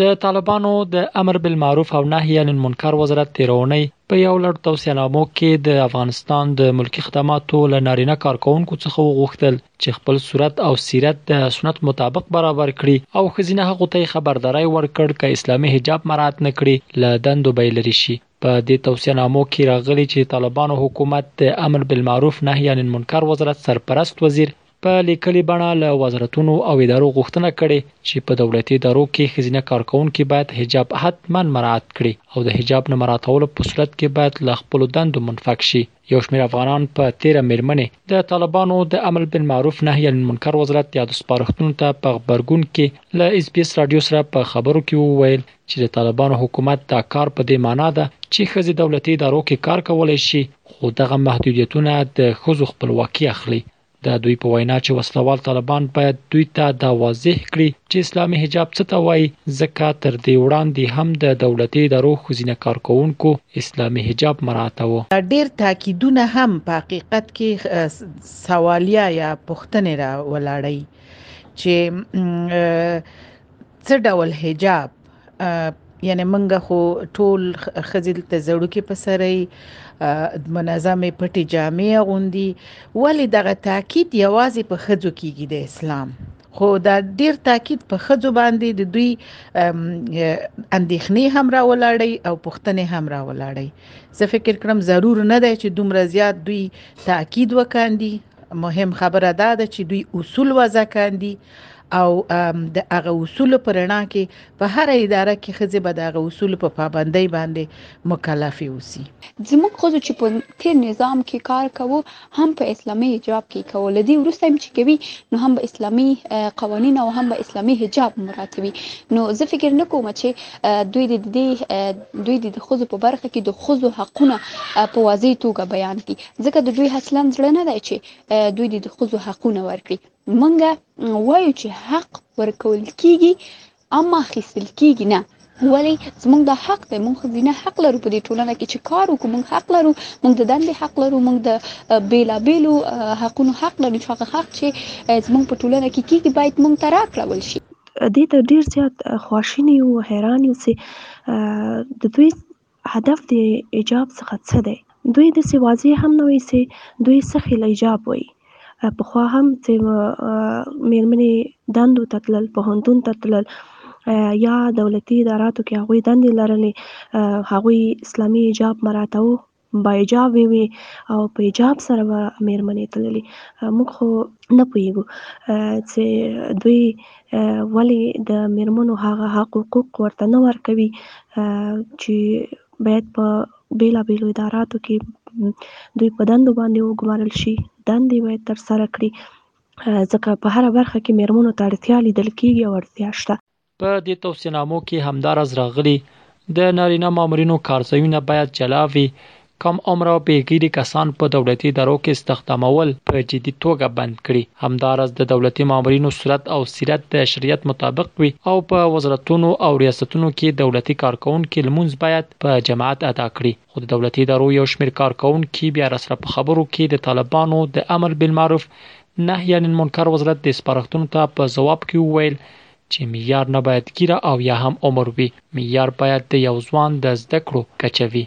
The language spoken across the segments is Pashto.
د طالبانو د امر بالمعروف او نهی عن المنکر وزارت تیر اونۍ په یو لړ توصیهنامو کې د افغانستان د ملکی خدماتو له نارینه کارکونکو څخه وغوښتل چې خپل صورت او سیرت د سنت مطابق برابر کړي او ښځینه هغو ته یې خبرداری ورکړ که اسلامي حجاب مراعت نه کړي له دندو به یې لرې شي په دې توصیهنامو کې راغلي چې طالبانو حکومت د امر بالمعروف نهی عن المنکر وزارت سرپرست وزیر په لیکلي بڼه له وزارتونو او ادارو غوښتنه کړې چې په دولتي ادارو کې ښځینه کارکوونکي باید حجاب حتما مراعات کړي او د حجاب نه مراعاتولو په صورت کې باید له خپلو دندو منفک شي. یو شمېر افغانان په تېره مېرمنې د طالبانو د امر بالمعروف نهی عن المنکر وزارت یادو سپارښتنو ته په غبرګون کې له اس بي اس راډیو سره په خبرو کې وویل چې د طالبانو حکومت دا کار په دې مانا ده چې ښځې دولتي ادارو کې کار کولی شي خو دغه محدودیتونه د ښځو خپلواکي اخلي د دوی په وینا چې وسلوال طالبان باید دوی ته دا واضح کړي چې اسلامي حجاب څه ته وایي ځکه تر دې وړاندې هم د دولتي ادارو خزینه کارکونکو اسلامي حجاب مراعاتوه دا ډیر تاکیدونه هم په حقیقت کې سوالیا یا پوښتنې را ولاړی چې څه ډول حجاب یعنی منګه خو ټول خزل ته زړو کې پسري منظمه پټي جامع غوندي ولی دغه تاکید یوازې په خزو کېږي د اسلام خو دا ډیر تاکید په خځو باندې د دوی اندېښنې هم راولاړی او پښتنې هم راولاړی زه فکر کړم ضرور نه دی چې دومره زیات دوی تاکید وکاندي مهم خبره دا ده چې دوی اصول وضع کاندي او د هغه اصول پر رڼا کې په هر اداره کې خزه به د هغه اصول په پابندۍ باندې مکلف اوسي زموږ خو چې په تیر نظام کې کار کوو هم په اسلامي حجاب کې کوو لدی ورسته هم چې کوي نو هم به اسلامي قوانين او هم به اسلامي حجاب مراتبي نو زه فکر نه کوم چې دوی د دې دوی د خزو په برخه کې د خزو حقونه په واضح توګه بیان کړي ځکه د دوی اصلا زړه نه دی چې دوی د ښځو حقونه ورکړي مونږ وایو چې حق ورکول کیږي اما اخیستل کیږي نه ولی زمونږ دا حق دی مونږ ځینه حق لرو په دې ټولنه کې چې کار وکړو مونږ حق لرو مونږ د دندې حق لرو مونږ د بیلابیلو حقونو حق لرو چې هغه حق چې زمونږ په ټولنه کې کیږي باید مونږ ته راکړول شي دې ته ډیر زیات خواشینی او حیران یو چې د دوی هدف د ایجاب څخه څه دی؟ دوی داسې واضح هم نه وایي چې دوی سخي الایجاب وایي. پخوا هم چې میرمنې دندو ته تلل، پوهنتون ته تلل یا دولتي اداراتو کې هغوی دندې لرلې، هغوی اسلامي ایجاب مراعتوه، باایجابې وې او په ایجاب سره به میرمنې تللې. موږ خو نه پوهېږو چې دوی ولې د میرمنو هغه حقوق ورته نه ورکوي چې باید په بیلابیلو اداراتو کې دوی په دندو باندې وګمارل شي دندې باید ترسره کړي ځکه په هره برخه کې میرمنو ته اړتیا لیدل کیږي او اړتیا شته په دې توصینامو کې همداراز راغلي د نارینه مامورینو کارځایونه باید جلا وي کم عمره بې ږیري کسان په دولتي ادارو کې استخدامول په جدي توګه بند کړي، همداراز د دولتي مامورینو صورت او سیرت د شریعت مطابق وي او په وزرتونو او ریاستونو کې دولتي کارکوونکي لمونځ باید په جماعت ادا کړي، خو د دولتي ادارو یو شمېر کارکوونکي بیا راسره په خبرو کې د طالبانو د امر بالمعروف نهی عن المنکر وزرت دې سپارښتنو ته په ځواب کې وویل چې معیار نه باید ږیره او یا هم عمر وي، معیار باید د یو ځوان د زده کړو کچه وي.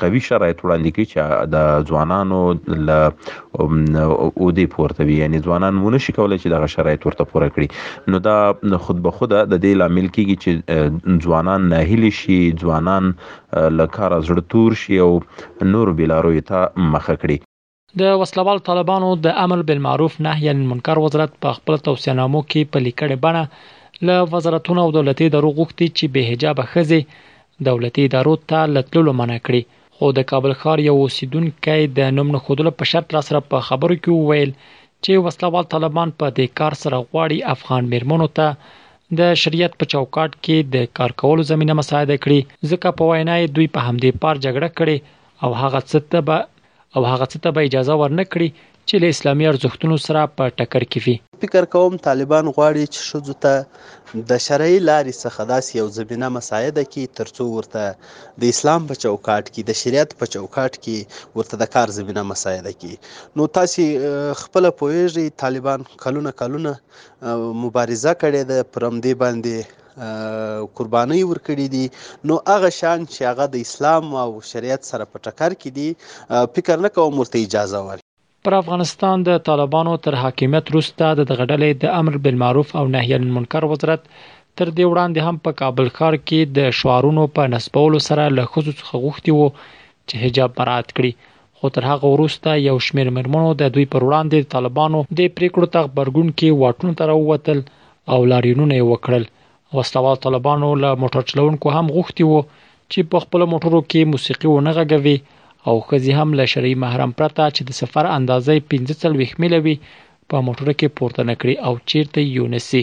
قوي شرایط وړاندې کوي چې د ځوانانو له اودې پورته وي یعنی ځوانان مونږ نشي کولای چې دغه شرایط ورته پوره کړي نو دا خود به خود د دې لامل کیږي چې ځوانان ناهیلي شي ځوانان له کار زړه تور شي او نور بلارو ته مخه کړي د وسلوال طالبانو د امر بالمعروف نهي عن المنکر وزارت په خپل توصيهنامو کې په لیکړې بڼه له وزارتونو او دولتي ادارو غوښتي چې به حجاب خزي دولتي ادارو ته لتللو منع کړي خو د کابل ښار یو اوسیدونکي د نوم نه خودلو په شرط را سره په خبرو کې وویل چې وسلوال طالبان په دې کار سره غواړي افغان میرمنو ته د شریعت په چوکاټ کې د کار کولو زمينه مساعده کړي ځکه په وینا یې دوی په همدې پار جګړه کړې او هغه څه ته به او هغه څه ته به اجازه ورنه کړي چې له اسلامي ارزښتونو سره په ټکر کې وي. فکر کوم طالبان غواړي چې ښځو ته د شرعي لارې څخه داسې یو زمینه مساعده کړي تر څو ورته د اسلام په چوکاټ کې، د شریعت په چوکاټ کې ورته د کار زمینه مساعده کړي. نو تاسې خپله پوهېږئ طالبان کلونه کلونه مبارزه کړې ده پر همدې باندې، قربانۍ ورکړي دي نو هغه شان چې هغه د اسلام او شریعت سره په ټکر کې دي فکر نه کوم ورته اجازه ورکړي پر افغانستان د طالبانو تر حاکمیت وروسته د دغه ډلې د امر بالمعروف او نهی عن المنکر وزارت تر دې وړاندې هم په کابل ښار کې د شعارونو په نصبولو سره له ښځو څخه غوښتي وو چې حجاب مراعات کړي خو تر هغه وروسته یو شمېر مېرمنو د دوی پر وړاندې د طالبانو د پریکړو ته غبرګون کې واټونو ته راووتل او لاریونونه یې وکړل. وسلهوال طالبانو له موټر چلوونکو هم غوښتي وو چې په خپلو موټرو کې موسیقي ونه غږوي او ښځې هم له شرعي محرم پرته چې د سفر اندازه یې پنځه څلوېښت میله وي په موټرو کې پورته نه کړي او چیرته یې یونسي.